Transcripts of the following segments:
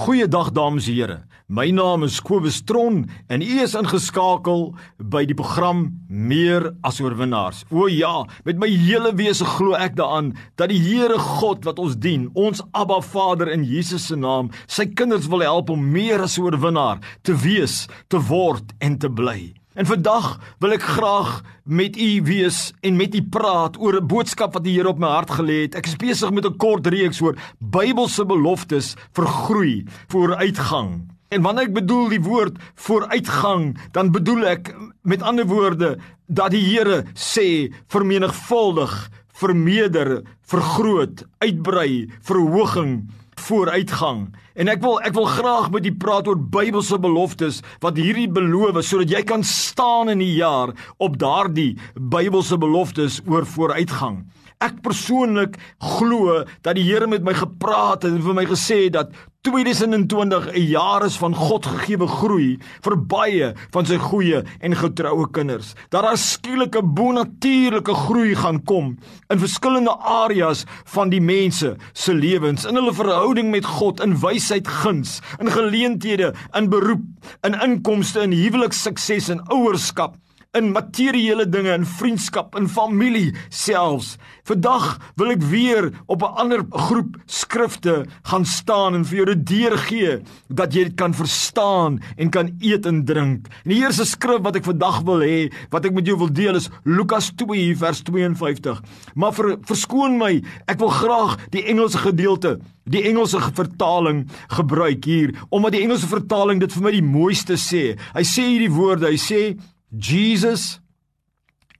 Goeiedag dames en here. My naam is Kobus Tron en u is ingeskakel by die program Meer as oorwinnaars. O ja, met my hele wese glo ek daaraan dat die Here God wat ons dien, ons Abba Vader in Jesus se naam, sy kinders wil help om meer as oorwinnaar te wees, te word en te bly. En vandag wil ek graag met u wees en met u praat oor 'n boodskap wat die Here op my hart gelê het. Ek is besig met 'n kort reeks oor Bybelse beloftes vir groei, vir uitgang. En wanneer ek bedoel die woord vooruitgang, dan bedoel ek met ander woorde dat die Here sê vermenigvuldig, vermeerder, vergroot, uitbrei, verhoging, vooruitgang. En ek wil ek wil graag met u praat oor Bybelse beloftes wat hierdie beloof sodat jy kan staan in die jaar op daardie Bybelse beloftes oor vooruitgang. Ek persoonlik glo dat die Here met my gepraat het en vir my gesê dat 2020 'n jaar is van God gegeewe groei vir baie van sy goeie en getroue kinders. Dat daar skielike bonatuurlike groei gaan kom in verskillende areas van die mense se lewens, in hulle verhouding met God, in wysheid, guns, in geleenthede, in beroep, in inkomste, in huwelikssukses en ouerskap in materiële dinge, in vriendskap, in familie selfs. Vandag wil ek weer op 'n ander groep skrifte gaan staan en vir jou dit deurgee dat jy dit kan verstaan en kan eet en drink. En die eerste skrif wat ek vandag wil hê, wat ek met jou wil deel is Lukas 2 vers 52. Maar vir verskoon my, ek wil graag die Engelse gedeelte die Engelse vertaling gebruik hier omdat die Engelse vertaling dit vir my die mooiste sê. Hy sê hierdie woorde, hy sê Jesus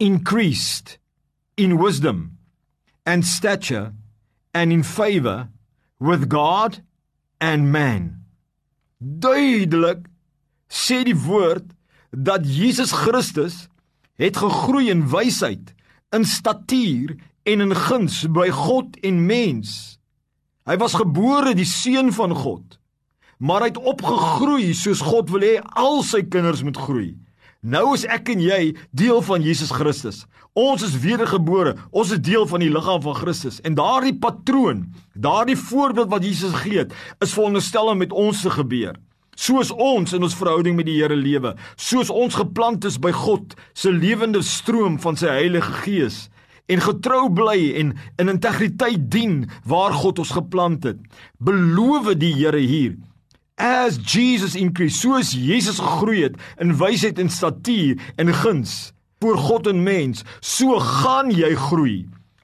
increased in wisdom and stature and in favor with God and man. Duidelik sê die woord dat Jesus Christus het gegroei in wysheid, in statuur en in guns by God en mens. Hy was gebore die seun van God, maar hy het opgegroei soos God wil hê al sy kinders moet groei. Nou is ek en jy deel van Jesus Christus. Ons is wedergebore. Ons is deel van die liggaam van Christus. En daardie patroon, daardie voorbeeld wat Jesus gegee het, is veronderstel om met ons te gebeur. Soos ons in ons verhouding met die Here lewe, soos ons geplant is by God se lewende stroom van sy Heilige Gees en getrou bly en in integriteit dien waar God ons geplant het. Beloof die Here hier as Jesus increased, soos Jesus gegroei het in wysheid en statuur en guns voor God en mens, so gaan jy groei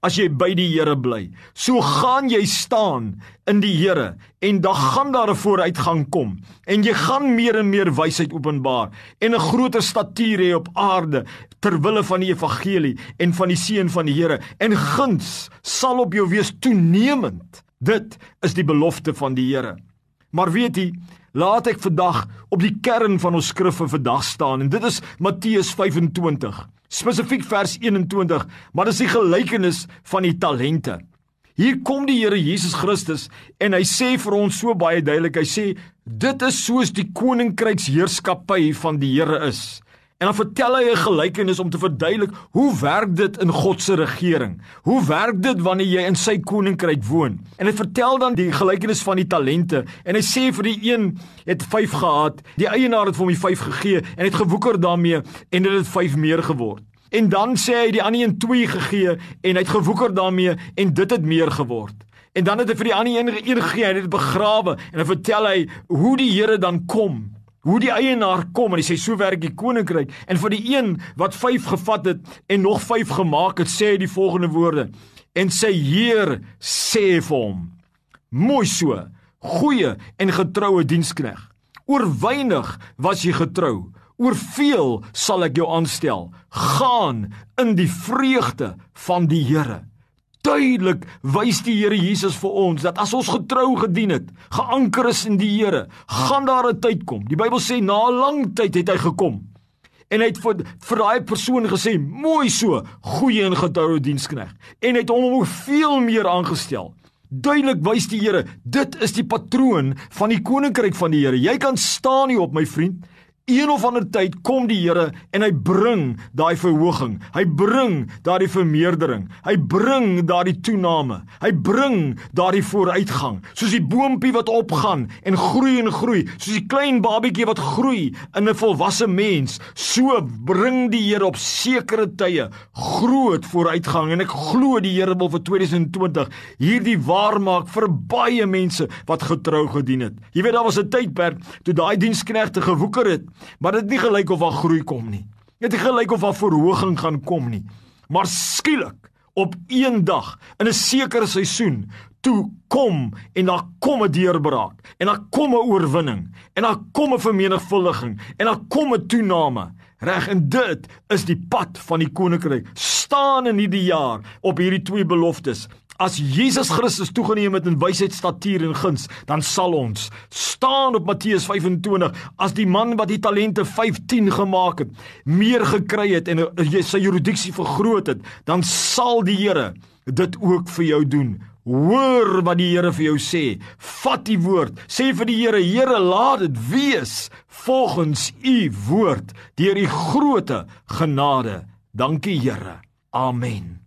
as jy by die Here bly. So gaan jy staan in die Here en dan gaan daar 'n vooruitgang kom en jy gaan meer en meer wysheid openbaar en 'n groter statuur hê op aarde ter wille van die evangelie en van die seën van die Here en guns sal op jou wees toenemend. Dit is die belofte van die Here. Maar weet jy, laat ek vandag op die kern van ons skrif vir vandag staan en dit is Matteus 25, spesifiek vers 21, maar dis die gelykenis van die talente. Hier kom die Here Jesus Christus en hy sê vir ons so baie duidelik, hy sê dit is soos die koninkryksheerskappy van die Here is. En dan vertel hy 'n gelykenis om te verduidelik hoe werk dit in God se regering? Hoe werk dit wanneer jy in sy koninkryk woon? En hy vertel dan die gelykenis van die talente en hy sê vir die een het 5 gehad, die eienaar het vir hom die 5 gegee en het gewoeker daarmee en dit het 5 meer geword. En dan sê hy die ander een 2 gegee en hy het gewoeker daarmee en dit het meer geword. En dan het hy vir die ander een een gegee en dit begrawe en dan vertel hy hoe die Here dan kom hoe die eienaar kom en hy sê so werk die koninkryk en vir die een wat 5 gevat het en nog 5 gemaak het sê hy die volgende woorde. En sy heer sê vir hom mooi so goeie en getroue dienskneg. Oor weinig was jy getrou. Oor veel sal ek jou aanstel. Gaan in die vreugde van die Here duidelik wys die Here Jesus vir ons dat as ons getrou gedien het, geanker is in die Here, gaan daar 'n tyd kom. Die Bybel sê na 'n lang tyd het hy gekom. En hy het vir vir daai persoon gesê, "Mooi so, goeie en getroue dienskneg." En hy het hom ook veel meer aangestel. Duidelik wys die Here, dit is die patroon van die koninkryk van die Here. Jy kan staan hier op my vriend Een of ander tyd kom die Here en hy bring daai verhoging. Hy bring daardie vermeerdering. Hy bring daardie toename. Hy bring daardie vooruitgang. Soos die boontjie wat opgaan en groei en groei, soos die klein babietjie wat groei in 'n volwasse mens, so bring die Here op sekere tye groot vooruitgang en ek glo die Here wil vir 2020 hierdie waarmaak vir baie mense wat getrou gedien het. Jy weet daar was 'n tydperk toe daai diensknegte gewoeker het maar dit nie gelyk of daar groei kom nie. Dit het gelyk of daar verhoging gaan kom nie. Maar skielik op een dag in 'n sekere seisoen toe kom en daar kom 'n deurbraak en daar kom 'n oorwinning en daar kom 'n vermenigvuldiging en daar kom 'n toename. Reg en dit is die pad van die koninkryk. Staan in hierdie jaar op hierdie twee beloftes. As Jesus Christus toegeneem het in wysheid, statuur en guns, dan sal ons staan op Matteus 25 as die man wat die talente 15 gemaak het, meer gekry het en sy jurisdiksie vergroot het, dan sal die Here dit ook vir jou doen. Hoor wat die Here vir jou sê. Vat die woord. Sê vir die Here, Here, laat dit wees volgens u woord deur u groote genade. Dankie Here. Amen.